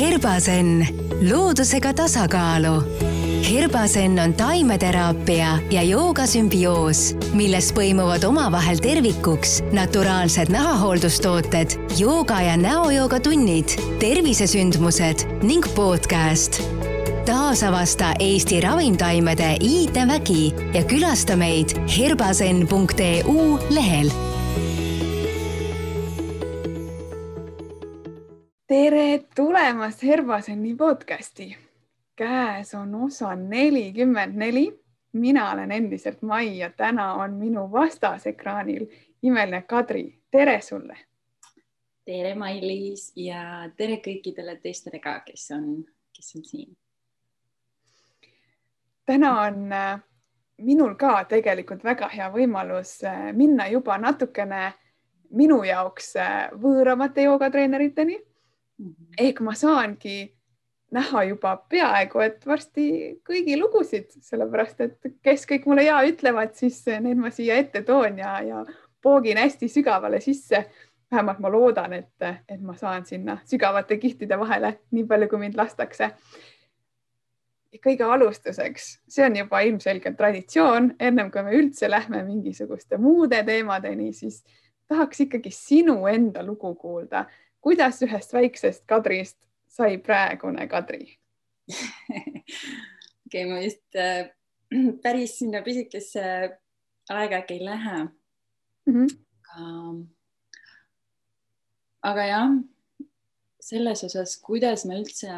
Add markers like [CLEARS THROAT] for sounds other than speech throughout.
Herbasen, loodusega tasakaalu. Herbasen on taimeteraapia ja joogasümbioos, milles põimuvad omavahel tervikuks naturaalsed nahahooldustooted, jooga ja näojooga tunnid, tervisesündmused ning podcast. taasavasta Eesti ravimtaimede iidevägi ja külasta meid herbasen.eu lehel tere tulemast Herbaseni podcasti. käes on osa nelikümmend neli. mina olen endiselt Mai ja täna on minu vastas ekraanil imeline Kadri. tere sulle. tere, Mailis ja tere kõikidele teistele ka, kes on, kes on siin. täna on äh, minul ka tegelikult väga hea võimalus äh, minna juba natukene minu jaoks äh, võõramate joogatreeneriteni. Ehk ma saangi näha juba peaaegu, et varsti kõigi lugusid, sellepärast et kes kõik mulle ja ütlevad, siis need ma siia ette toon ja, ja poogin hästi sügavale sisse. vähemalt ma loodan, et, et ma saan sinna sügavate kihtide vahele nii palju, kui mind lastakse. kõige alustuseks, see on juba ilmselgelt traditsioon, ennem kui me üldse lähme mingisuguste muude teemadeni, siis tahaks ikkagi sinu enda lugu kuulda kuidas ühest väiksest Kadrist sai praegune Kadri [LAUGHS] okei okay,, ma vist äh, [CLEARS THROAT] päris sinna pisikesse aega äkki ei lähe mm. -hmm. aga, aga jah, selles osas, kuidas ma üldse,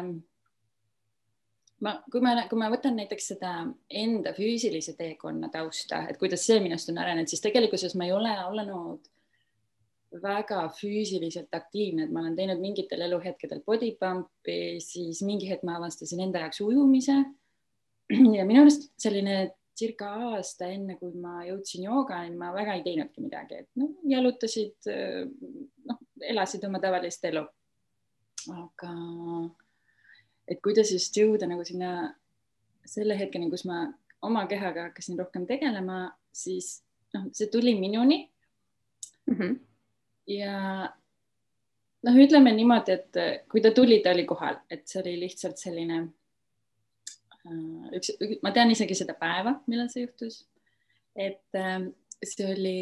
ma, kui ma, kui ma võtan näiteks seda enda füüsilise teekonna tausta, et kuidas see minust on arenenud, siis tegelikkuses ma ei ole olnud väga füüsiliselt aktiivne, et ma olen teinud mingitel eluhetkedel body pump'i, siis mingi hetk ma avastasin enda jaoks ujumise. ja minu arust selline circa aasta enne, kui ma jõudsin joogani, ma väga ei teinudki midagi, et noh, jalutasid, noh, elasid oma tavalist elu. aga et kuidas just jõuda nagu sinna selle hetkeni, kus ma oma kehaga hakkasin rohkem tegelema, siis noh, see tuli minuni mm. -hmm ja noh, ütleme niimoodi, et kui ta tuli, ta oli kohal, et see oli lihtsalt selline äh, üks, ma tean isegi seda päeva, millal see juhtus. et äh, see oli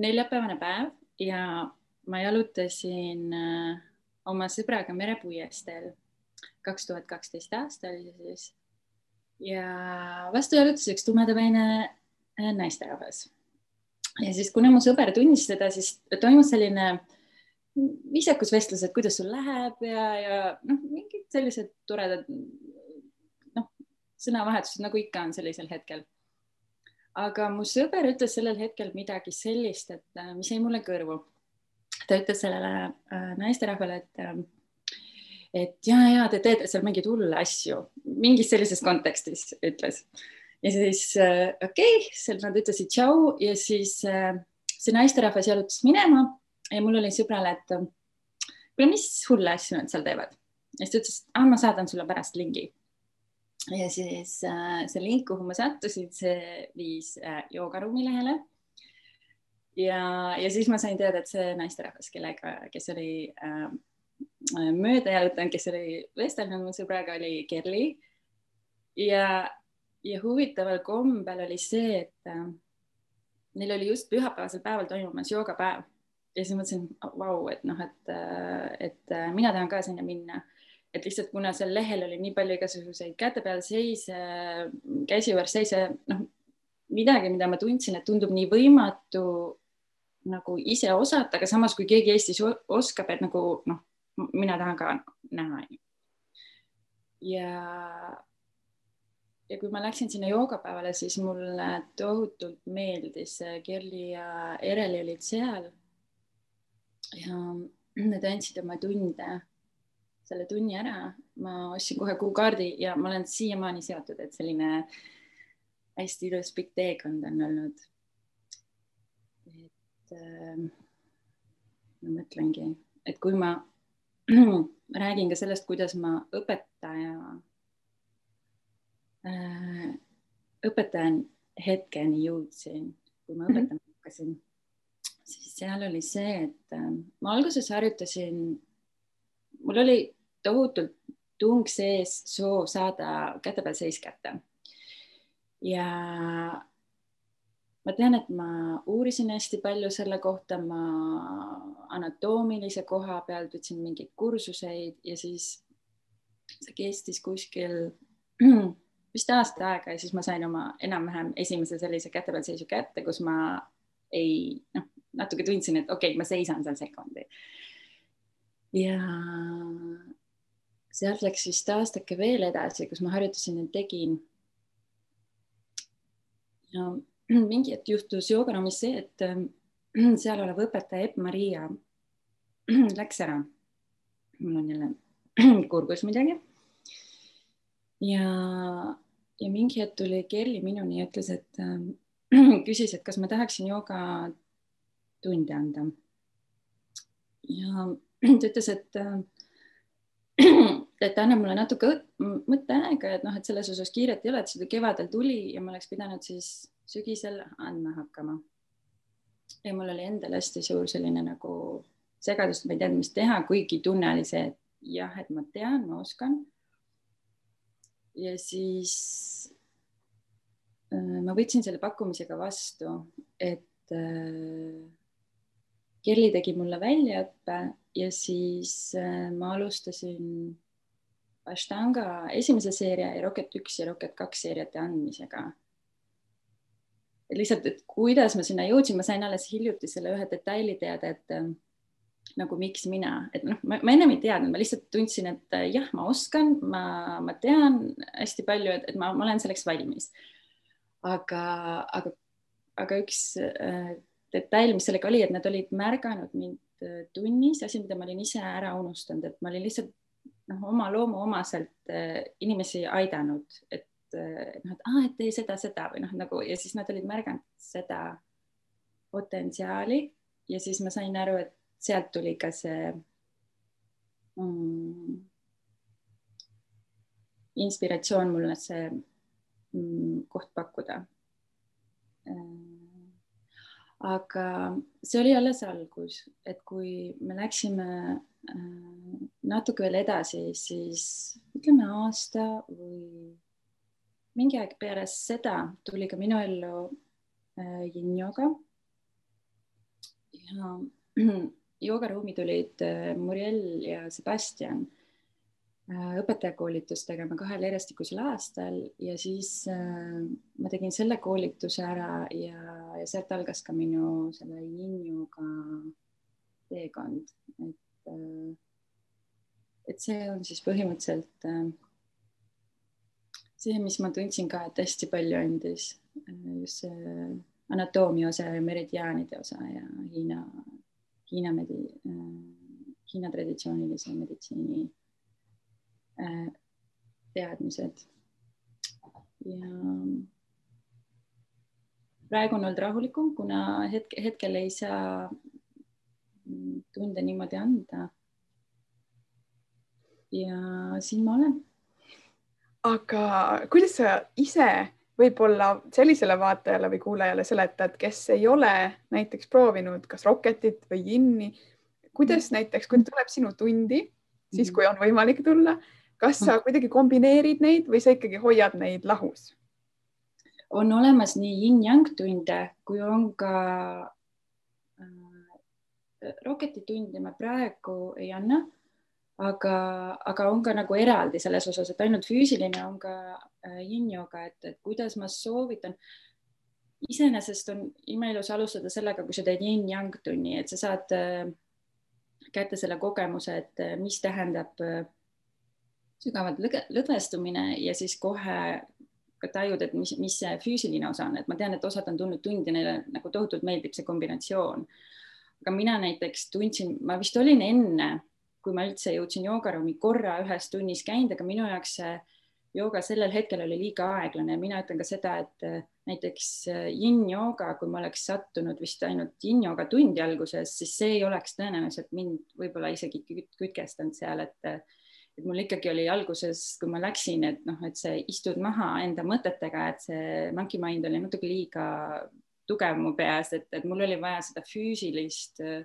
neljapäevane päev ja ma jalutasin äh, oma sõbraga merepuiesteel kaks tuhat kaksteist aasta oli see siis. ja vastu jalutas üks tumedapäine naisterahvas ja siis, kuna mu sõber tundis seda, siis toimus selline viisakus vestlus, et kuidas sul läheb ja, ja noh, mingid sellised toredad noh, sõnavahetused nagu ikka on sellisel hetkel. aga mu sõber ütles sellel hetkel midagi sellist, et äh, mis jäi mulle kõrvu. ta ütles sellele äh, naisterahvale, et äh, et ja, ja te teete seal mingeid hulle asju, mingis sellises kontekstis ütles ja siis äh, okei okay,, seal nad ütlesid tšau ja siis äh, see naisterahvas jalutas minema ja mul oli sõbrale, et kuule, mis hulle asju nad seal teevad. ja siis ta ütles, et ah, ma saadan sulle pärast lingi. ja siis äh, see link, kuhu ma sattusin, see viis joogaruumi lehele. ja, ja siis ma sain teada, et see naisterahvas, kellega, kes oli äh, mööda jalutanud, kes oli vestelnud mu sõbraga, oli Kerli. ja ja huvitaval kombel oli see, et äh, neil oli just pühapäevasel päeval toimumas joogapäev ja siis mõtlesin, vau, et noh, et, äh, et äh, mina tahan ka sinna minna. et lihtsalt kuna seal lehel oli nii palju igasuguseid käte peal seise, käsi juures seise, noh, midagi, mida ma tundsin, et tundub nii võimatu nagu ise osata, aga samas, kui keegi Eestis oskab, et nagu noh, mina tahan ka näha. ja ja kui ma läksin sinna joogapäevale, siis mulle tohutult meeldis, Kerli ja Ereli olid seal. ja nad andsid oma tunde, selle tunni ära, ma ostsin kohe kuukaardi ja ma olen siiamaani seotud, et selline hästi ilus pikk teekond on olnud. et äh, ma mõtlengi, et kui ma [CLEARS THROAT] räägin ka sellest, kuidas ma õpetaja Äh, õpetajan hetkeni jõudsin, kui ma mhm. õpetama mm -hmm. hakkasin, siis seal oli see, et äh, ma alguses harjutasin, mul oli tohutult tung sees, soov saada käte peal seis kätte. ja ma tean, et ma uurisin hästi palju selle kohta, ma anatoomilise koha pealt võtsin mingeid kursuseid ja siis see kestis kuskil [CLEARS THROAT] vist aasta aega ja siis ma sain oma enam-vähem esimese sellise käte peal seisu kätte, kus ma ei noh, natuke tundsin, et okei okay,, ma seisan seal sekundi. ja sealt läks vist aastake veel edasi, kus ma harjutusi nüüd tegin. ja mingi hetk juhtus joogaraamis see, et seal olev õpetaja Epp-Maria [CLEARS THROAT] läks ära. mul on jälle [CLEARS THROAT] kurgus midagi. ja, ja mingi hetk tuli Kerli minuni ja ütles, et äh, [CLEARS THROAT] küsis, et kas ma tahaksin joogatunde anda. ja [CLEARS THROAT] ta ütles, et äh, [CLEARS THROAT] et anna mulle natuke mõtteaega, et noh, et selles osas kiiret ei ole, et seda kevadel tuli ja ma oleks pidanud siis sügisel andma hakkama. ja mul oli endal hästi suur selline nagu segadus, ma ei teadnud, mis teha, kuigi tunne oli see, et jah, et ma tean, ma oskan. Ja siis äh, ma võtsin selle pakkumisega vastu, et äh, Kelly tegi mulle väljaõppe ja siis äh, ma alustasin Ashtanga esimese seeria ja Rocket üks ja Rocket kaks seeriate andmisega. et lihtsalt, et kuidas ma sinna jõudsin, ma sain alles hiljuti selle ühe detaili teada, et nagu miks mina, et noh, ma, ennem ei teadnud, ma lihtsalt tundsin, et äh, jah, ma oskan, ma, ma tean hästi palju, et, et ma, ma olen selleks valmis. aga, aga, aga üks äh, detail, mis sellega oli, et nad olid märganud mind äh, tunnis, asi, mida ma olin ise ära unustanud, et ma olin lihtsalt noh, oma loomu omaselt äh, inimesi aidanud, et noh, et aa, et tee seda, seda või noh, nagu ja siis nad olid märganud seda potentsiaali ja siis ma sain aru, et sealt tuli ka see mm, inspiratsioon mulle see mm, koht pakkuda aga see oli alles algus, et kui me läksime äh, natuke veel edasi, siis ütleme aasta või mingi aeg peale seda tuli ka minu ellu äh, yin-yoga. ja [CLEARS THROAT] joogaruumi tulid äh, Muriel ja Sebastian Äh, õpetajakoolitust tegema kahel järjestikusel aastal ja siis äh, ma tegin selle koolituse ära ja, ja sealt algas ka minu selle Yinjuga teekond, et äh,, et see on siis põhimõtteliselt äh, see, mis ma tundsin ka, et hästi palju andis äh, just see anatoomia osa ja meridiaanide osa ja Hiina, Hiina medi-, äh, Hiina traditsioonilise meditsiini Äh, teadmised. ja praegu on olnud rahulikum, kuna hetk, hetkel ei saa tunde niimoodi anda. ja siin ma olen. aga kuidas sa ise võib-olla sellisele vaatajale või kuulajale seletad, kes ei ole näiteks proovinud kas Rocketit või Jinni, kuidas näiteks, kui tuleb sinu tundi, siis kui on võimalik tulla, kas sa kuidagi kombineerid neid või sa ikkagi hoiad neid lahus? on olemas nii yin-yang tunde, kui on ka äh, Rocketi tunde me praegu ei anna, aga, aga on ka nagu eraldi selles osas, et ainult füüsiline on ka äh, yin-yoga, et, et kuidas ma soovitan. iseenesest on imeilus alustada sellega, kui sa teed yin-yang tunni, et sa saad äh, kätte selle kogemuse, et äh, mis tähendab äh, sügavalt lõdvestumine ja siis kohe ka tajud, et mis, mis see füüsiline osa on, et ma tean, et osad on tulnud tundi, neile nagu tohutult meeldib see kombinatsioon. aga mina näiteks tundsin, ma vist olin enne, kui ma üldse jõudsin joogaruumi korra ühes tunnis käinud, aga minu jaoks see jooga sellel hetkel oli liiga aeglane. Mina ütlen ka seda, et äh, näiteks äh, yin-jooga, kui ma oleks sattunud vist ainult yin-jooga tundi alguses, siis see ei oleks tõenäoliselt mind võib-olla isegi kütkestanud seal, et äh, et mul ikkagi oli alguses, kui ma läksin, et noh, et see istud maha enda mõtetega, et see monkey mind oli natuke liiga tugev mu peas, et, et mul oli vaja seda füüsilist äh,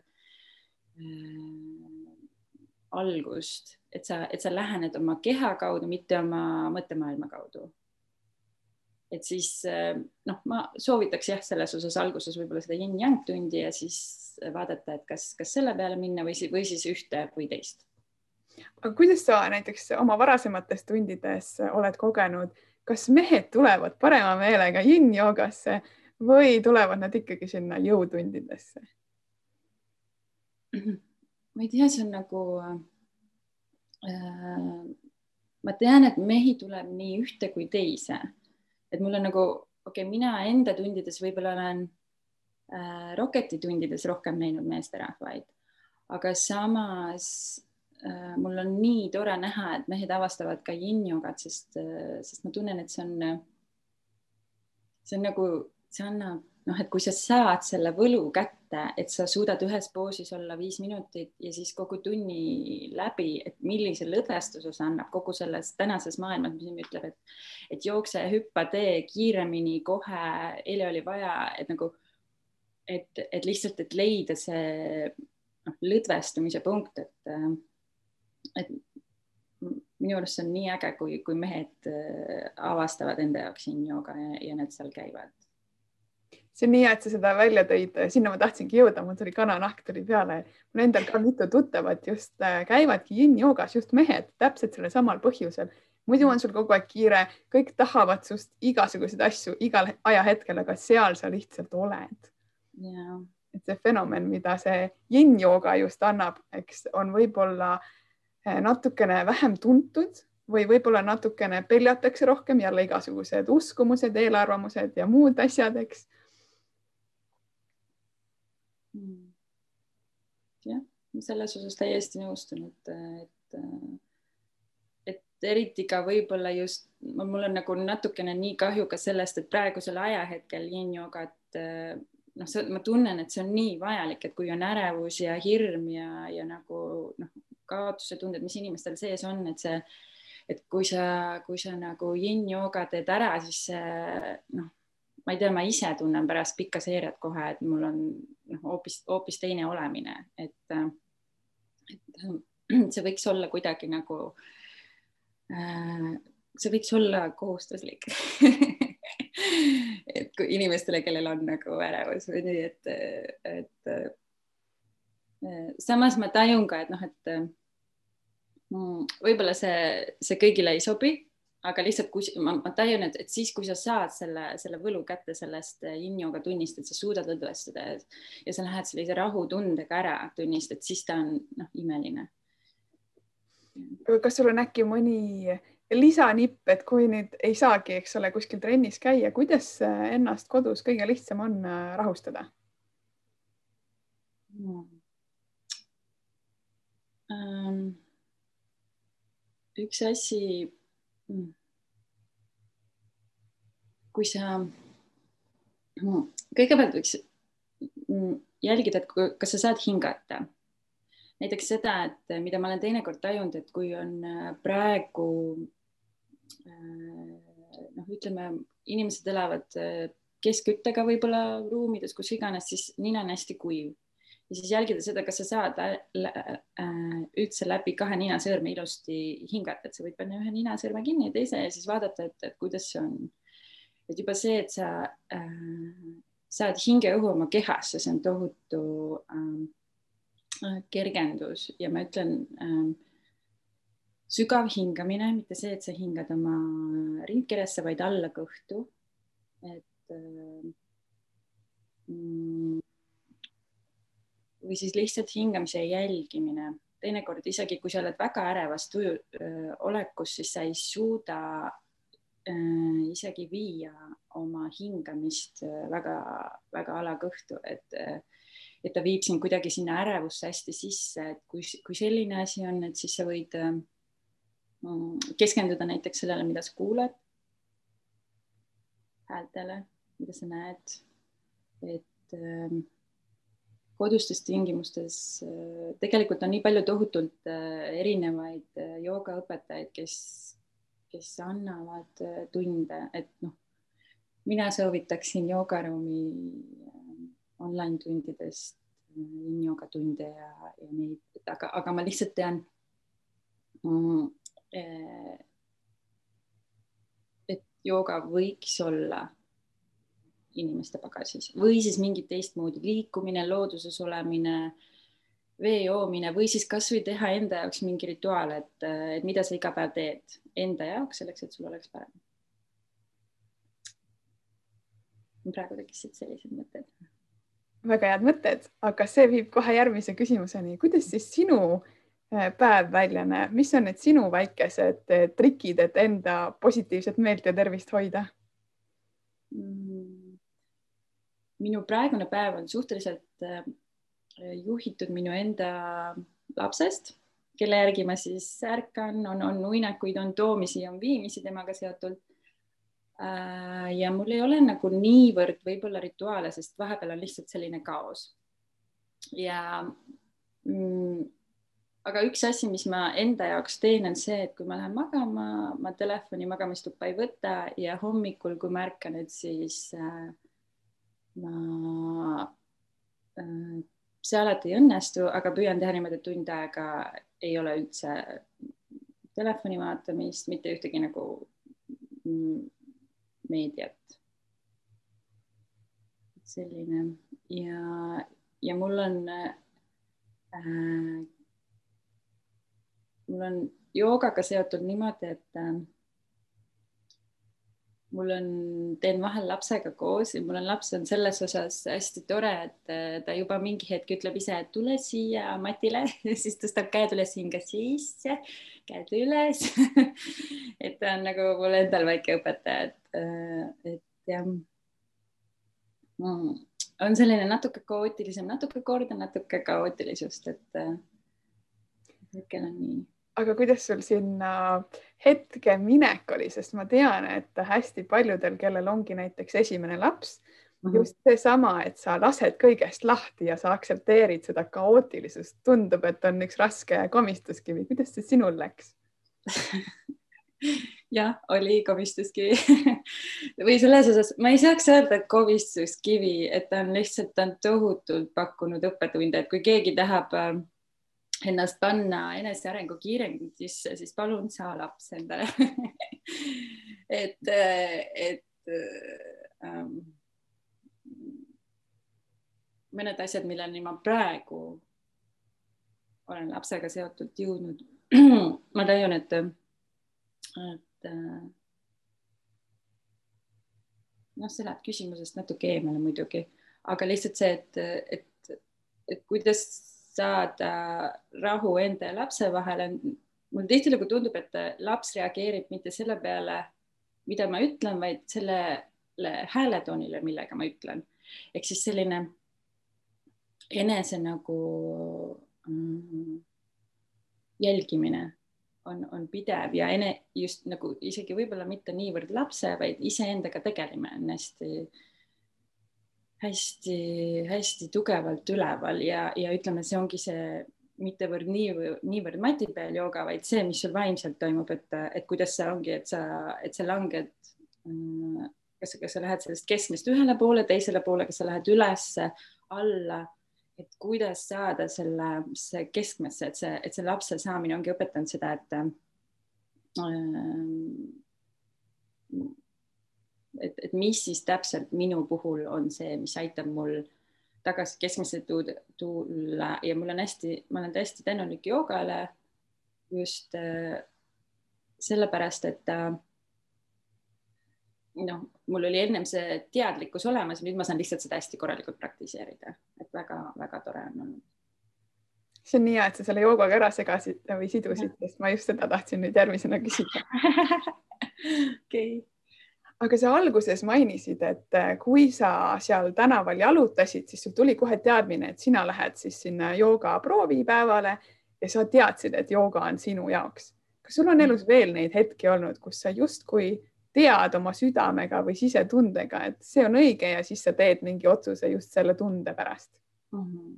algust, et sa, et sa lähened oma keha kaudu, mitte oma mõttemaailma kaudu. et siis noh, ma soovitaks jah, selles osas alguses võib-olla seda yin-yang tundi ja siis vaadata, et kas, kas selle peale minna või, või siis ühte või teist. aga kuidas sa näiteks oma varasemates tundides oled kogenud, kas mehed tulevad parema meelega yin-joogasse või tulevad nad ikkagi sinna jõutundidesse? Ma ei tea, see on nagu äh,. ma tean, et mehi tuleb nii ühte kui teise, et mul on nagu okei okay,, mina enda tundides võib-olla olen äh, Roketi tundides rohkem näinud meesterahvaid, aga samas äh, mul on nii tore näha, et mehed avastavad ka yin-jogat, sest äh,, sest ma tunnen, et see on, see on nagu, see annab noh, et kui sa saad selle võlu kätte, et sa suudad ühes poosis olla viis minutit ja siis kogu tunni läbi, et millise lõdvestuse see annab kogu selles tänases maailmas, mis ütleb, et, et jookse, hüppa, tee kiiremini, kohe, eile oli vaja, et nagu, et, et lihtsalt, et leida see noh, lõdvestumise punkt, et, et minu arust see on nii äge, kui, kui mehed avastavad enda jaoks in-jooga ja, ja need seal käivad see on nii hea, et sa seda välja tõid, sinna ma tahtsingi jõuda, mul tuli kananahk tuli peale. mul endal ka mitu tuttavat just äh, käivadki yin-joogas, just mehed, täpselt sellel samal põhjusel. muidu on sul kogu aeg kiire, kõik tahavad sinust igasuguseid asju igal ajahetkel, aga seal sa lihtsalt oled yeah.. et see fenomen, mida see yin-jooga just annab, eks on võib-olla äh, natukene vähem tuntud või võib-olla natukene peljatakse rohkem jälle igasugused uskumused, eelarvamused ja muud asjad, eks. Jah, selles osas täiesti nõustun, et, et, et eriti ka võib-olla just mul on nagu natukene nii kahju ka sellest, et praegusel ajahetkel yin-jogat noh, ma tunnen, et see on nii vajalik, et kui on ärevus ja hirm ja, ja nagu noh, kaotuse tunded, mis inimestel sees on, et see, et kui sa, kui sa nagu yin-jooga teed ära, siis see noh, ma ei tea, ma ise tunnen pärast pikka seeriat kohe, et mul on noh, hoopis, hoopis teine olemine, et, et see võiks olla kuidagi nagu see võiks olla kohustuslik. [LAUGHS] Et kui inimestele, kellel on nagu ärevus või nii, et, et samas ma tajun ka, et noh, et mm, võib-olla see, see kõigile ei sobi aga lihtsalt, kui ma, ma tajun, et, et siis, kui sa saad selle, selle võlu kätte sellest yin-yoga tunnist, et sa suudad lõdvestada ja, ja sa lähed sellise rahutundega ära tunnist, et siis ta on noh, imeline. kas sul on äkki mõni lisanipp, et kui nüüd ei saagi, eks ole, kuskil trennis käia, kuidas ennast kodus kõige lihtsam on äh, rahustada hmm.? Um, üks asi. Kui sa, mm, kõigepealt võiks mm, jälgida, et kas sa saad hingata. näiteks seda, et mida ma olen teinekord tajunud, et kui on äh, praegu äh, noh, ütleme, inimesed elavad keskküttega võib-olla ruumides, kus iganes, siis nina on hästi kuiv ja siis jälgida seda, kas sa saad äh, üldse läbi kahe ninasõõrme ilusti hingata, et sa võid panna ühe ninasõõrme kinni ja teise ja siis vaadata, et, et kuidas see on. et juba see, et sa äh, saad hingeõhu oma kehasse, see on tohutu äh, kergendus ja ma ütlen äh, sügav hingamine, mitte see, et sa hingad oma ringkeresse, vaid alla kõhtu. et äh, mm, või siis lihtsalt hingamise jälgimine. teinekord isegi, kui sa oled väga ärevas tuju öö, olekus, siis sa ei suuda öö, isegi viia oma hingamist väga-väga alakõhtu, et et ta viib sind kuidagi sinna ärevusse hästi sisse, et kui, kui selline asi on, et siis sa võid mm, keskenduda näiteks sellele, mida sa kuuled, häältele, mida sa näed, et kodustes tingimustes äh, tegelikult on nii palju tohutult äh, erinevaid äh, joogaõpetajaid, kes, kes annavad tunde, et noh, mina soovitaksin joogaruumi online tundidest joogatunde ja, ja neid, aga, aga ma lihtsalt tean mm, et jooga võiks olla inimeste pagasis või siis mingit teistmoodi liikumine, looduses olemine, vee joomine või siis kasvõi teha enda jaoks mingi rituaal, et, et mida sa iga päev teed enda jaoks selleks, et sul oleks parem. praegu tekkisid sellised mõtted. väga head mõtted, aga see viib kohe järgmise küsimuseni, kuidas siis sinu äh, päev välja näeb, mis on need sinu väikesed äh, trikid, et enda positiivset meelt ja tervist hoida mm.? Minu praegune päev on suhteliselt äh, juhitud minu enda lapsest, kelle järgi ma siis ärkan, on, on uinakuid, on toomisi, on viimisi temaga seotult. Äh, ja mul ei ole nagu niivõrd võib-olla rituaale, sest vahepeal on lihtsalt selline kaos. ja mm, aga üks asi, mis ma enda jaoks teen, on see, et kui ma lähen magama, ma telefoni magamistuppa ei võta ja hommikul, kui ma ärkan, et siis äh, ma äh, see alati ei õnnestu, aga püüan teha niimoodi, et tund aega ei ole üldse telefoni vaatamist, mitte ühtegi nagu meediat. selline ja, ja mul on äh,, mul on joogaga seotud niimoodi, et äh, mul on, teen vahel lapsega koos ja mul on laps on selles osas hästi tore, et äh, ta juba mingi hetk ütleb ise, et tule siia matile [LAUGHS] siis tõstab käed üles, hinga sisse, käed üles [LAUGHS] et ta on nagu mul endal väike õpetaja, et, äh, et jah. Mm, on selline natuke kaootilisem, natuke kordan natuke kaootilisust, et äh, hetkel on nii aga kuidas sul sinna hetke minek oli, sest ma tean, et hästi paljudel, kellel ongi näiteks esimene laps mm, -hmm. just seesama, et sa lased kõigest lahti ja sa aktsepteerid seda kaootilisust, tundub, et on üks raske komistuskivi. kuidas see sinul läks? [LAUGHS] Jah, oli komistuskivi [LAUGHS] või selles osas ma ei saaks öelda, et komistuskivi, et ta on lihtsalt, ta on tohutult pakkunud õppetunde, et kui keegi tahab äh, ennast panna enesearengu kiirendisse, siis palun saa laps endale. [LAUGHS] Et, et ähm, mõned asjad, milleni ma praegu olen lapsega seotult jõudnud. [CLEARS THROAT] Ma leian, et, et noh, see läheb küsimusest natuke eemale muidugi, aga lihtsalt see, et, et, et kuidas saada rahu enda ja lapse vahele. mulle tihtilugu tundub, et laps reageerib mitte selle peale, mida ma ütlen, vaid sellele hääletoonile, millega ma ütlen. ehk siis selline enese nagu mm, jälgimine on, on pidev ja ene, just nagu isegi võib-olla mitte niivõrd lapse, vaid iseendaga tegelemine on hästi hästi-hästi tugevalt üleval ja, ja ütleme, see ongi see mittevõrd nii, niivõrd mati peal jooga, vaid see, mis sul vaimselt toimub, et, et kuidas see ongi, et sa, et sa langed. Mm, kas, kas sa lähed sellest keskmist ühele poole, teisele poole, kas sa lähed ülesse, alla, et kuidas saada selle, see keskmesse, et see, et see lapse saamine ongi õpetanud seda, et äh, et, et mis siis täpselt minu puhul on see, mis aitab mul tagasi keskmisse tulla ja mul on hästi, ma olen täiesti tänulik joogale just äh, sellepärast, et äh, noh, mul oli ennem see teadlikkus olemas, nüüd ma saan lihtsalt seda hästi korralikult praktiseerida, et väga-väga tore on olnud. see on nii hea, et sa selle joogaga ära segasid või sidusid, sest ma just seda tahtsin nüüd järgmisena küsida. [LAUGHS] okei okay aga sa alguses mainisid, et äh, kui sa seal tänaval jalutasid, siis sul tuli kohe teadmine, et sina lähed siis sinna jooga proovipäevale ja sa teadsid, et jooga on sinu jaoks. kas sul on elus veel neid hetki olnud, kus sa justkui tead oma südamega või sisetundega, et see on õige ja siis sa teed mingi otsuse just selle tunde pärast mm? -hmm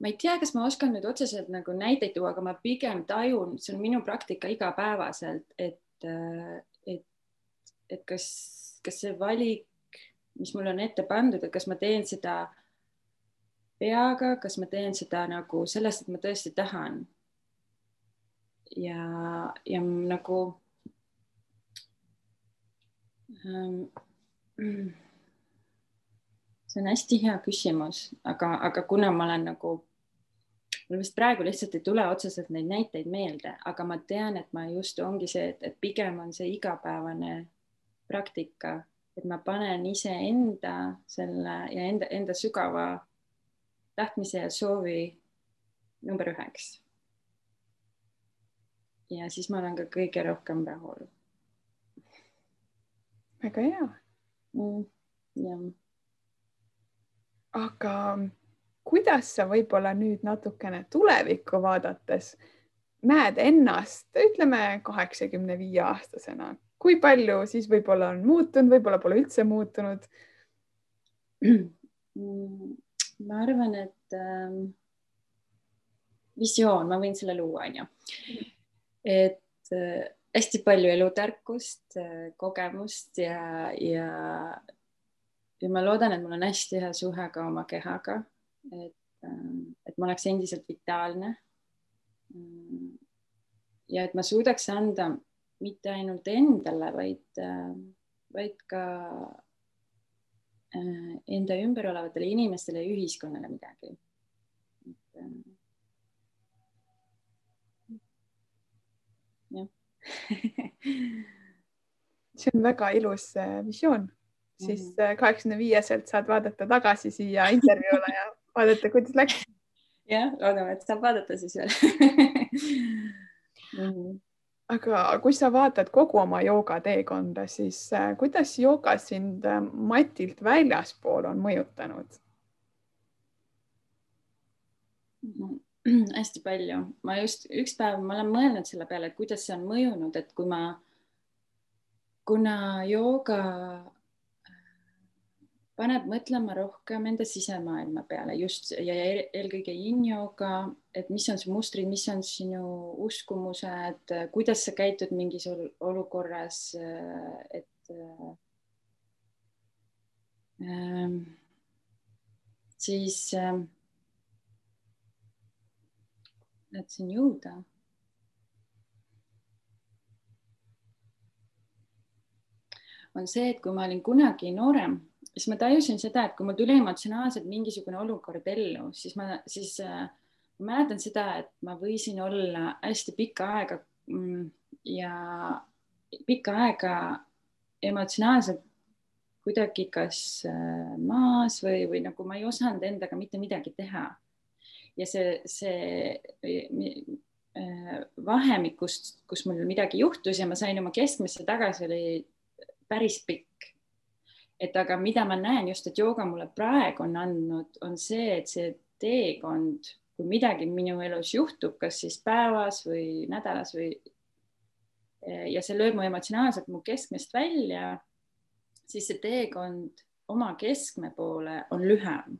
ma ei tea, kas ma oskan nüüd otseselt nagu näiteid tuua, aga ma pigem tajun, see on minu praktika igapäevaselt, et äh, et kas, kas see valik, mis mul on ette pandud, et kas ma teen seda peaga, kas ma teen seda nagu sellest, et ma tõesti tahan. Ja, ja nagu ähm, see on hästi hea küsimus, aga, aga kuna ma olen nagu, mul vist praegu lihtsalt ei tule otseselt neid näiteid meelde, aga ma tean, et ma just ongi see, et, et pigem on see igapäevane praktika, et ma panen iseenda selle ja enda, enda sügava tahtmise ja soovi number üheks. ja siis ma olen ka kõige rohkem rahul. väga hea mm,. jah aga kuidas sa võib-olla nüüd natukene tulevikku vaadates näed ennast, ütleme kaheksakümne viie aastasena, kui palju siis võib-olla on muutunud, võib-olla pole üldse muutunud? ma arvan, et ähm, visioon, ma võin selle luua, onju. et äh, hästi palju elutarkust äh,, kogemust ja, ja ja ma loodan, et mul on hästi hea suhe ka oma kehaga, et, ähm, et ma oleks endiselt vitaalne. ja et ma suudaks anda mitte ainult endale, vaid, äh, vaid ka äh, enda ümber olevatele inimestele ja ühiskonnale midagi. Äh, jah [LAUGHS] see on väga ilus visioon siis mhm. kaheksakümne viieselt saad vaadata tagasi siia intervjuule ja vaadata, kuidas läks. [LAUGHS] jah, loodame, et saab vaadata siis veel [LAUGHS] mm. -hmm. Aga kui sa vaatad kogu oma joogateekonda, siis äh, kuidas jooga sind äh, matilt väljaspool on mõjutanud? -hmm [CLEARS THROAT] hästi palju, ma just üks päev, ma olen mõelnud selle peale, et kuidas see on mõjunud, et kui ma, kuna jooga paneb mõtlema rohkem enda sisemaailma peale just ja eelkõige yin-yoga, et mis on su mustrid, mis on sinu uskumused, kuidas sa käitud mingis olukorras, et äh, siis äh, tahtsin jõuda. On see, et kui ma olin kunagi noorem siis ma tajusin seda, et kui mul tuli emotsionaalselt mingisugune olukord ellu, siis ma, siis äh, ma mäletan seda, et ma võisin olla hästi pikka aega mm, ja pikka aega emotsionaalselt kuidagi kas äh, maas või, või nagu ma ei osanud endaga mitte midagi teha. ja see, see äh, vahemik, kus, kus mul midagi juhtus ja ma sain oma keskmesse tagasi, oli päris pikk et aga mida ma näen just, et jooga mulle praegu on andnud, on see, et see teekond, kui midagi minu elus juhtub, kas siis päevas või nädalas või ja see lööb mu emotsionaalselt mu keskmest välja, siis see teekond oma keskme poole on lühem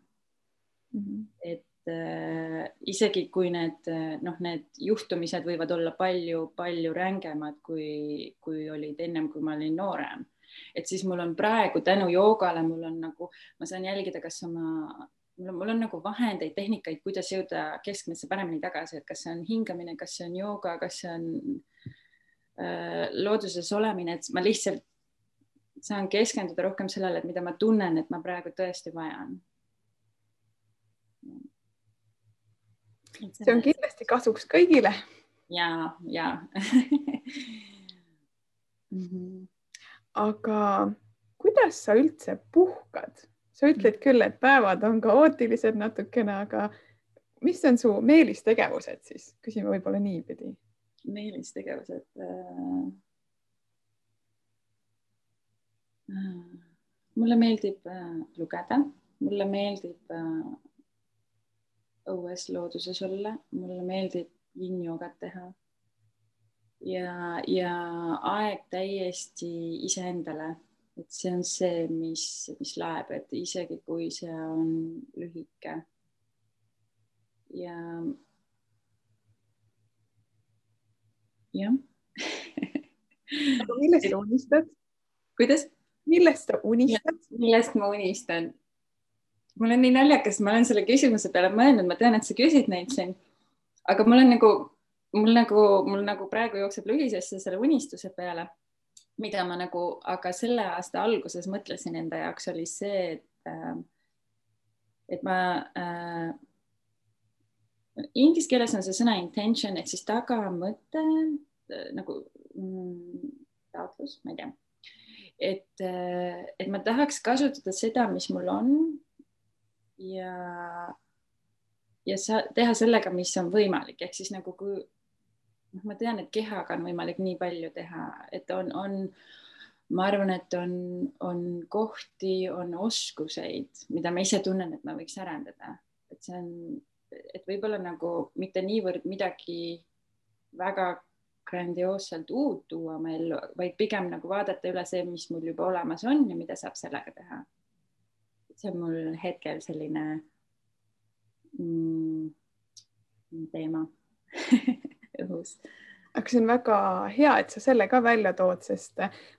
mm. -hmm. et äh, isegi kui need noh, need juhtumised võivad olla palju-palju rängemad, kui, kui olid ennem, kui ma olin noorem et siis mul on praegu tänu joogale, mul on nagu, ma saan jälgida, kas oma mul on, mul on nagu vahendeid, tehnikaid, kuidas jõuda keskmesse paremini tagasi, et kas see on hingamine, kas see on jooga, kas see on äh, looduses olemine, et ma lihtsalt saan keskenduda rohkem sellele, et mida ma tunnen, et ma praegu tõesti vajan. see on kindlasti kasuks kõigile. ja, ja [LAUGHS] mm. -hmm aga kuidas sa üldse puhkad? sa ütled küll, et päevad on kaootilised natukene, aga mis on su meelistegevused siis, küsime võib-olla niipidi. meelistegevused äh,? mulle meeldib äh, lugeda, mulle meeldib äh, õues looduses olla, mulle meeldib yin-jogat teha ja, ja aeg täiesti iseendale, et see on see, mis, mis laeb, et isegi kui see on lühike. ja. jah aga millest sa unistad? kuidas? millest sa unistad? millest ma unistan? mul on nii naljakas, ma olen selle küsimuse peale mõelnud, ma tean, et sa küsid neid siin, aga mul on nagu mul nagu, mul nagu praegu jookseb lühisesse selle unistuse peale, mida ma nagu, aga selle aasta alguses mõtlesin enda jaoks oli see, et äh, et ma äh, inglise keeles on see sõna intention ehk siis tagamõte äh, nagu mm, taotlus, ma ei tea. et, äh, et ma tahaks kasutada seda, mis mul on ja, ja sa, teha sellega, mis on võimalik, ehk siis nagu kui noh, ma tean, et kehaga on võimalik nii palju teha, et on, on, ma arvan, et on, on kohti, on oskuseid, mida ma ise tunnen, et ma võiks arendada, et see on, et võib-olla nagu mitte niivõrd midagi väga grandioosselt uut tuua oma ellu, vaid pigem nagu vaadata üle see, mis mul juba olemas on ja mida saab sellega teha. see on mul hetkel selline mm, teema [LAUGHS] õhus aga see on väga hea, et sa selle ka välja tood, sest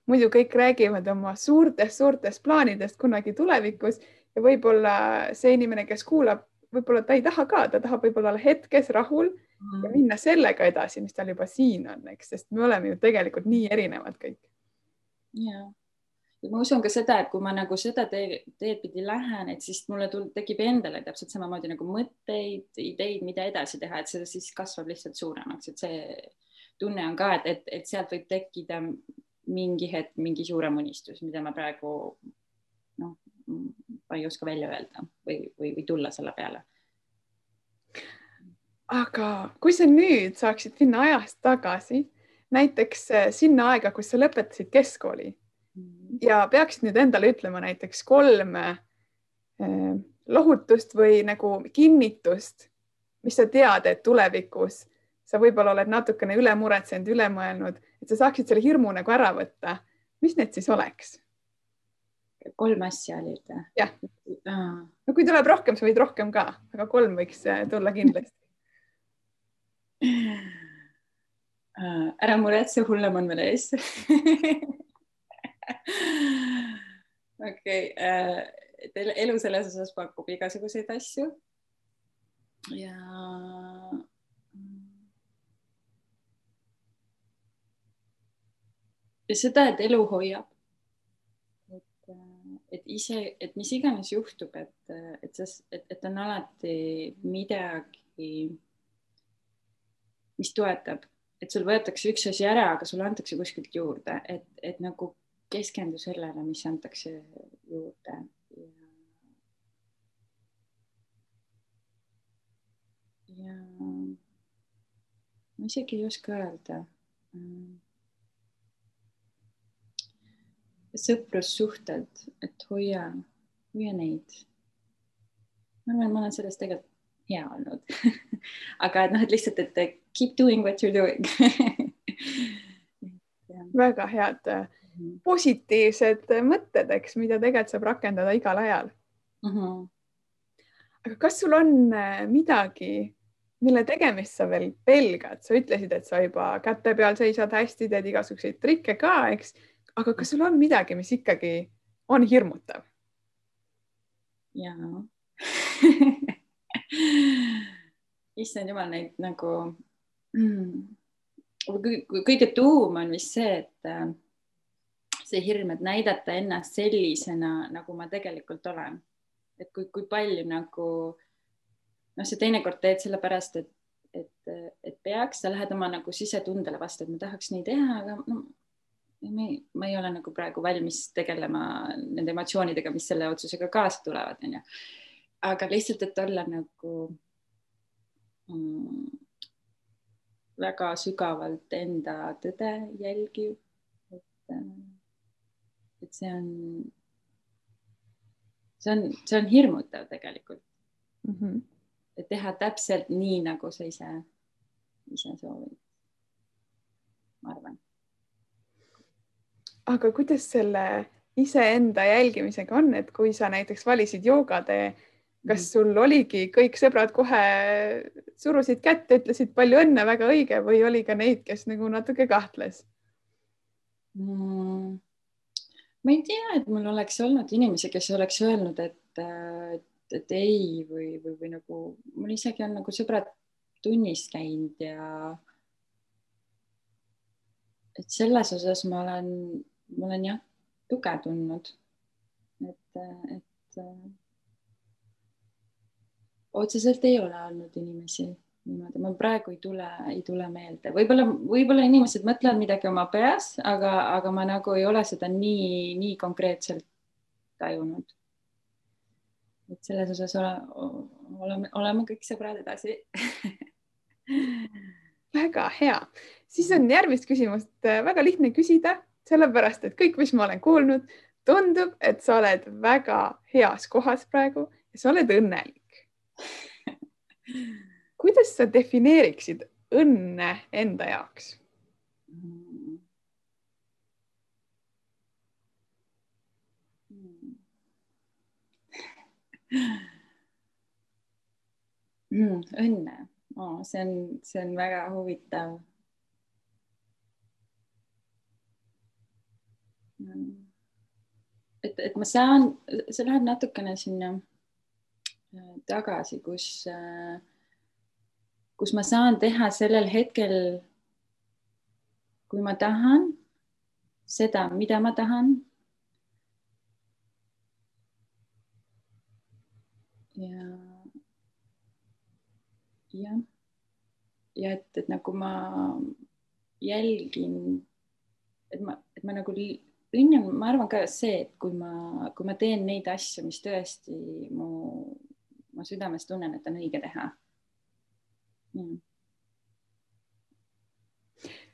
muidu kõik räägivad oma suurtest-suurtest plaanidest kunagi tulevikus ja võib-olla see inimene, kes kuulab, võib-olla ta ei taha ka, ta tahab võib-olla olla hetkes rahul ja mm. minna sellega edasi, mis tal juba siin on, eks, sest me oleme ju tegelikult nii erinevad kõik. ja, ja ma usun ka seda, et kui ma nagu seda teed, teed pidi lähen, et siis mulle tul-, tekib endale täpselt samamoodi nagu mõtteid, ideid, mida edasi teha, et see siis kasvab lihtsalt suuremaks, et see tunne on ka, et, et, et sealt võib tekkida mingi hetk mingi suurem unistus, mida ma praegu noh, ma ei oska välja öelda või, või, või tulla selle peale aga kui sa nüüd saaksid minna ajas tagasi, näiteks eh, sinna aega, kus sa lõpetasid keskkooli. Ja peaksid nüüd endale ütlema näiteks kolm eh, lohutust või nagu kinnitust, mis sa tead, et tulevikus sa võib-olla oled natukene üle muretsenud, üle mõelnud, et sa saaksid selle hirmu nagu ära võtta. mis need siis oleks? kolm asja olid jah. no kui tuleb rohkem, sa võid rohkem ka, aga kolm võiks eh, tulla kindlasti Äh, ära muretse, hullem on veel ees [LAUGHS] [LAUGHS] okei, et äh, elu selles osas pakub igasuguseid asju. ja. ja seda, et elu hoiab. et, äh, et ise, et mis iganes juhtub, et, et see, et, et on alati midagi mis toetab, et sul võetakse üks asi ära, aga sulle antakse kuskilt juurde, et, et nagu keskendu sellele, mis antakse juurde ja. ja ma isegi ei oska öelda. sõprussuhted, et hoia, hoia neid. ma arvan, ma olen selles tegelikult hea olnud [LAUGHS] aga et noh, et lihtsalt, et keep doing what you are doing [LAUGHS] väga head. Positiivsed mõtted, eks, mida tegelikult saab rakendada igal ajal mm. -hmm. aga kas sul on äh, midagi, mille tegemist sa veel pelgad, sa ütlesid, et sa juba käte peal seisad hästi, teed igasuguseid trikke ka, eks, aga kas sul on midagi, mis ikkagi on hirmutav? jaa [LAUGHS] issand jumal, neid nagu mm, kõige tuum on vist see, et äh, see hirm, et näidata ennast sellisena, nagu ma tegelikult olen. et kui, kui palju nagu noh, sa teinekord teed sellepärast, et, et, et peaks, sa lähed oma nagu sisetundele vastu, et ma tahaks nii teha, aga no, ma ei, ma ei ole nagu praegu valmis tegelema nende emotsioonidega, mis selle otsusega kaasa tulevad, onju. aga lihtsalt, et olla nagu mm, väga sügavalt enda tõde jälgiv. et, et see on, see on, see on hirmutav tegelikult mm. -hmm. et teha täpselt nii, nagu sa ise, ise soovid. ma arvan. aga kuidas selle iseenda jälgimisega on, et kui sa näiteks valisid joogatee kas sul oligi kõik sõbrad kohe surusid kätt, ütlesid palju õnne, väga õige või oli ka neid, kes nagu natuke kahtles mm.? ma ei tea, et mul oleks olnud inimesi, kes oleks öelnud, et, et, et ei või, või, või nagu mul isegi on nagu sõbrad tunnis käinud ja et selles osas ma olen, ma olen jah, tuge tundnud. et, äh, et äh, otseselt ei ole olnud inimesi niimoodi, ma praegu ei tule, ei tule meelde, võib-olla, võib-olla inimesed mõtlevad midagi oma peas, aga, aga ma nagu ei ole seda nii, nii konkreetselt tajunud. et selles osas ole, oleme, oleme kõik sõbrad edasi. [LAUGHS] Väga hea, siis on järgmist küsimust äh, väga lihtne küsida, sellepärast et kõik, mis ma olen kuulnud, tundub, et sa oled väga heas kohas praegu ja sa oled õnnelik [LAUGHS] kuidas sa defineeriksid õnne enda jaoks mm.? Õnne oh,, see on, see on väga huvitav. Mm. et, et ma saan, see läheb natukene sinna äh, tagasi, kus äh, kus ma saan teha sellel hetkel, kui ma tahan, seda, mida ma tahan. ja, jah, ja et, et nagu ma jälgin, et ma, et ma nagu õnn on, ma arvan ka see, et kui ma, kui ma teen neid asju, mis tõesti mu, ma südames tunnen, et on õige teha.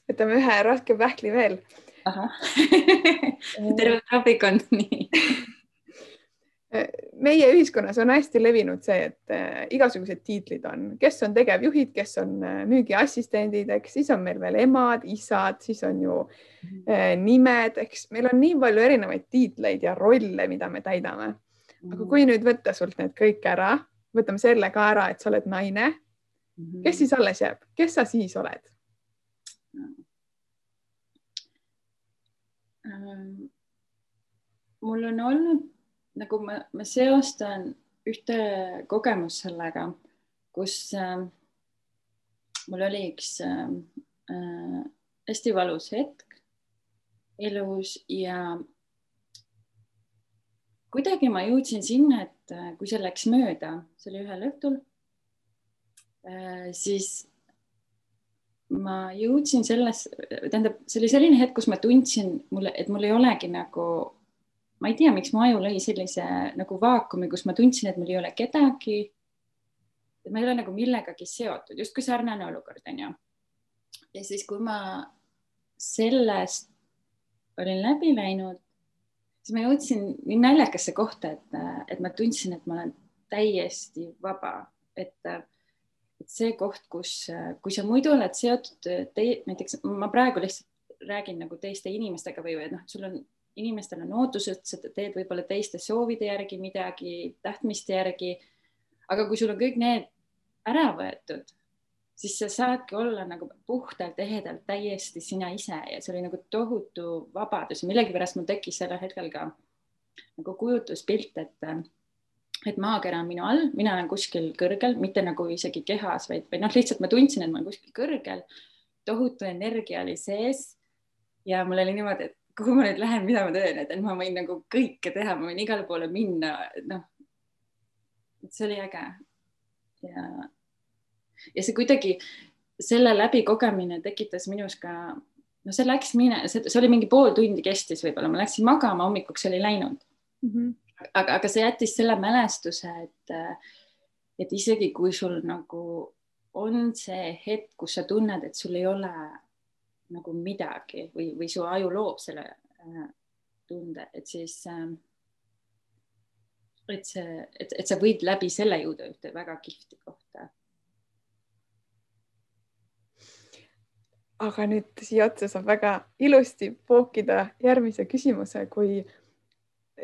Võtame ühe raske pähkli veel. [LAUGHS] terve traafik on [LAUGHS] nii meie ühiskonnas on hästi levinud see, et äh, igasugused tiitlid on, kes on tegevjuhid, kes on äh, müügiassistendid, eks siis on meil veel emad, isad, siis on ju äh, nimed, eks meil on nii palju erinevaid tiitleid ja rolle, mida me täidame. aga kui nüüd võtta sult need kõik ära, võtame selle ka ära, et sa oled naine. Kes siis alles jääb, kes sa siis oled ähm,? mul on olnud nagu ma, ma seostan ühte kogemust sellega, kus äh, mul oli üks äh, äh, hästi valus hetk elus ja kuidagi ma jõudsin sinna, et äh, kui see läks mööda, see oli ühel õhtul Äh, siis ma jõudsin selles, tähendab, see oli selline hetk, kus ma tundsin mulle, et mul ei olegi nagu, ma ei tea, miks mu aju lõi sellise nagu vaakumi, kus ma tundsin, et mul ei ole kedagi. et ma ei ole nagu millegagi seotud, justkui sarnane olukord on ju. ja siis, kui ma sellest olin läbi läinud, siis ma jõudsin nii naljakasse kohta, et, et ma tundsin, et ma olen täiesti vaba, et et see koht, kus, kui sa muidu oled seotud tei-, näiteks ma praegu lihtsalt räägin nagu teiste inimestega või, või noh, sul on, inimestel on ootused, sa teed võib-olla teiste soovide järgi midagi, tahtmiste järgi. aga kui sul on kõik need ära võetud, siis sa saadki olla nagu puhtalt, ehedalt, täiesti sina ise ja see oli nagu tohutu vabadus millegipärast mul tekkis sellel hetkel ka nagu kujutluspilt, et et maakera on minu all, mina olen kuskil kõrgel, mitte nagu isegi kehas, vaid, vaid noh, lihtsalt ma tundsin, et ma olen kuskil kõrgel. tohutu energia oli sees. ja mul oli niimoodi, et kuhu ma nüüd lähen, mida ma teen, et ma võin nagu kõike teha, ma võin igale poole minna, noh. see oli äge. ja, ja see kuidagi selle läbikogemine tekitas minus ka, no see läks mine, see oli mingi pool tundi kestis, võib-olla ma läksin magama, hommikuks oli läinud mm. -hmm aga, aga see jättis selle mälestuse, et, et isegi kui sul nagu on see hetk, kus sa tunned, et sul ei ole nagu midagi või, või su aju loob selle äh, tunde, et siis äh, et see, et, et sa võid läbi selle jõuda ühte väga kihvti kohta. aga nüüd siia otsa saab väga ilusti pookida järgmise küsimuse, kui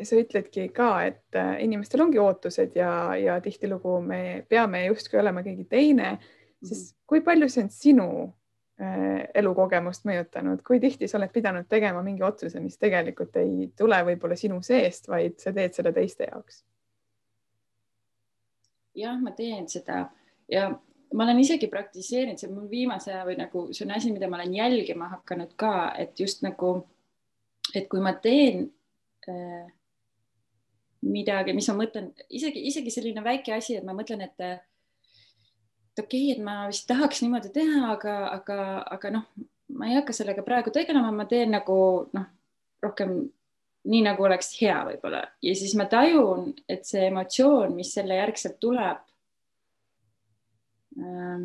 sa ütledki ka, et äh, inimestel ongi ootused ja, ja tihtilugu me peame justkui olema keegi teine, siis mhm. kui palju see on sinu äh, elukogemust mõjutanud, kui tihti sa oled pidanud tegema mingi otsuse, mis tegelikult ei tule võib-olla sinu seest, vaid sa teed seda teiste jaoks? jah, ma teen seda ja ma olen isegi praktiseerinud, see on mul viimase aja või nagu see on asi, mida ma olen jälgima hakanud ka, et just nagu, et kui ma teen äh, midagi, mis ma mõtlen, isegi, isegi selline väike asi, et ma mõtlen, et et okei okay,, et ma vist tahaks niimoodi teha, aga, aga, aga noh, ma ei hakka sellega praegu tegelema, ma teen nagu noh, rohkem nii nagu oleks hea võib-olla ja siis ma tajun, et see emotsioon, mis selle järgselt tuleb äh,.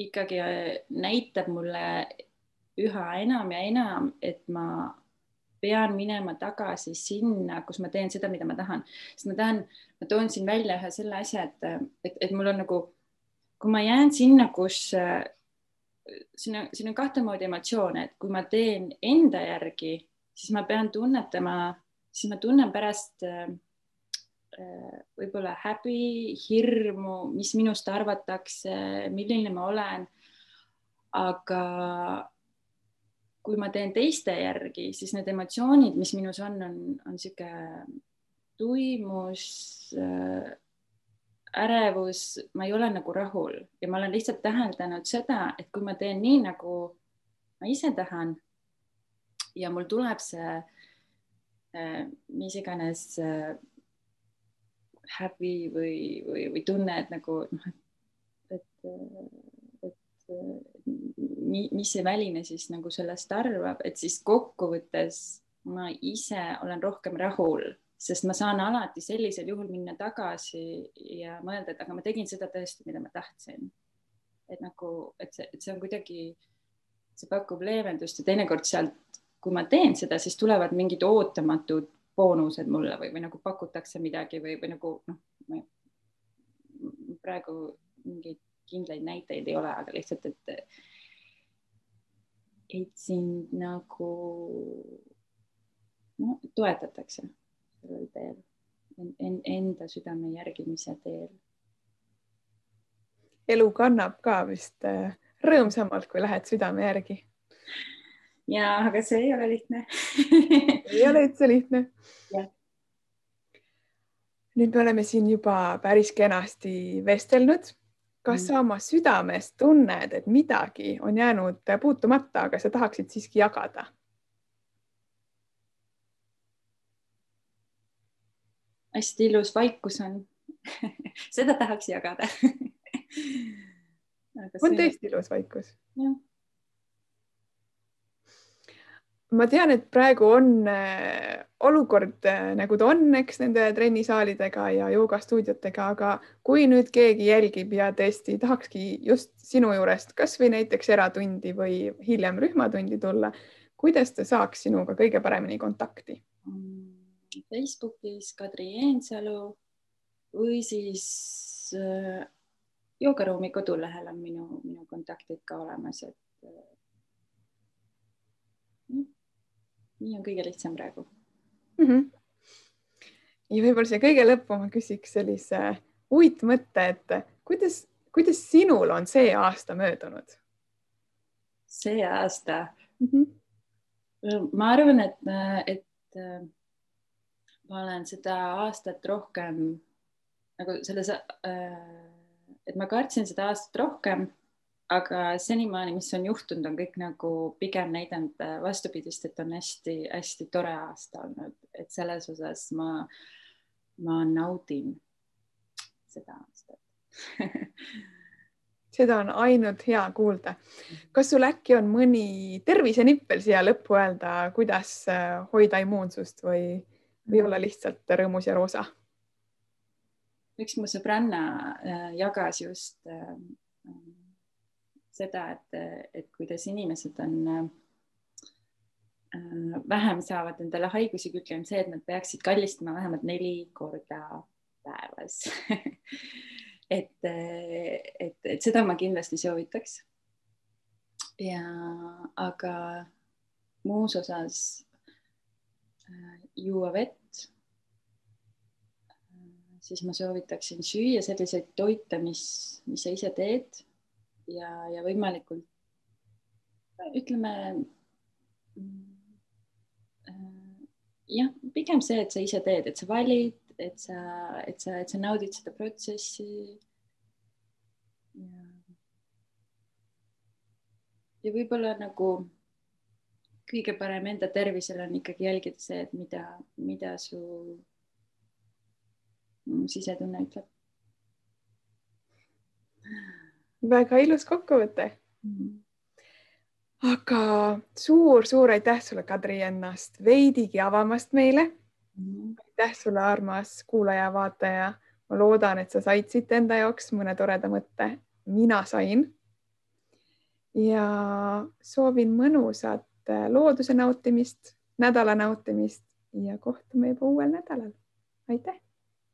ikkagi näitab mulle üha enam ja enam, et ma pean minema tagasi sinna, kus ma teen seda, mida ma tahan, sest ma tahan, ma toon siin välja ühe selle asja, et, et, et mul on nagu, kui ma jään sinna, kus siin on, siin on kahte moodi emotsioone, et kui ma teen enda järgi, siis ma pean tunnetama, siis ma tunnen pärast äh, võib-olla häbi, hirmu, mis minust arvatakse, milline ma olen. aga kui ma teen teiste järgi, siis need emotsioonid, mis minus on, on, on sihuke tuimus äh, ärevus, ma ei ole nagu rahul ja ma olen lihtsalt täheldanud seda, et kui ma teen nii, nagu ma ise tahan ja mul tuleb see äh, mis iganes äh, häbi või, või, või tunne, et nagu noh, et, et, et mis see väline siis nagu sellest arvab, et siis kokkuvõttes ma ise olen rohkem rahul, sest ma saan alati sellisel juhul minna tagasi ja mõelda, et aga ma tegin seda tõesti, mida ma tahtsin. et nagu, et see, et see on kuidagi, see pakub leevendust ja teinekord sealt, kui ma teen seda, siis tulevad mingid ootamatud boonused mulle või, või nagu pakutakse midagi või, või nagu noh, praegu mingeid kindlaid näiteid ei ole, aga lihtsalt, et et sind nagu no, toetatakse sellel teel en,, en, enda südame järgimise teel. elu kannab ka vist äh, rõõmsamalt, kui lähed südame järgi. ja, aga see ei ole lihtne [LAUGHS] ei ole üldse lihtne. nüüd me oleme siin juba päris kenasti vestelnud kas sa oma südames tunned, et midagi on jäänud puutumata, aga sa tahaksid siiski jagada? hästi ilus vaikus on [LAUGHS] seda tahaks jagada [LAUGHS] on tõesti ilus vaikus? Ma tean, et praegu on äh, olukord äh, nagu ta on, eks nende trennisaalidega ja joogastuudiotega, aga kui nüüd keegi jälgib ja tõesti tahakski just sinu juurest kasvõi näiteks eratundi või hiljem rühmatundi tulla, kuidas ta saaks sinuga kõige paremini kontakti? Facebookis Kadri Jeensalu või siis äh, joogaruumi kodulehel on minu, minu kontaktid ka olemas, et nii on kõige lihtsam praegu mm. -hmm. ja võib-olla siia kõige lõppu ma küsiks sellise uitmõtte, et kuidas, kuidas sinul on see aasta möödunud? see aasta mm? -hmm. ma arvan, et, et ma olen seda aastat rohkem nagu selles, et ma kartsin seda aastat rohkem aga senimaani, mis on juhtunud, on kõik nagu pigem näidanud äh, vastupidist, et on hästi-hästi tore aasta olnud, et selles osas ma, ma naudin seda aastat [LAUGHS] seda on ainult hea kuulda. kas sul äkki on mõni tervisenipp veel siia lõppu öelda, kuidas äh, hoida immuunsust või, või olla lihtsalt rõõmus ja roosa? üks mu sõbranna äh, jagas just seda, et, et kuidas inimesed on äh, vähem saavad endale haigusi külge, on see, et nad peaksid kallistama vähemalt neli korda päevas [LAUGHS] et, et, et seda ma kindlasti soovitaks. ja aga muus osas äh, juua vett äh, siis ma soovitaksin süüa selliseid toite, mis, mis sa ise teed ja, ja võimalikult ütleme äh, jah, pigem see, et sa ise teed, et sa valid, et sa, et sa, et sa naudid seda protsessi. ja, ja võib-olla nagu kõige parem enda tervisele on ikkagi jälgida see, et mida, mida su sisetunne ütleb. Väga ilus kokkuvõte mm. aga suur-suur aitäh sulle, Kadri, ennast veidigi avamast meile aitäh sulle, armas kuulaja-vaataja. ma loodan, et sa said siit enda jaoks mõne toreda mõtte. mina sain. ja soovin mõnusat looduse nautimist, nädala nautimist ja kohtume juba uuel nädalal. aitäh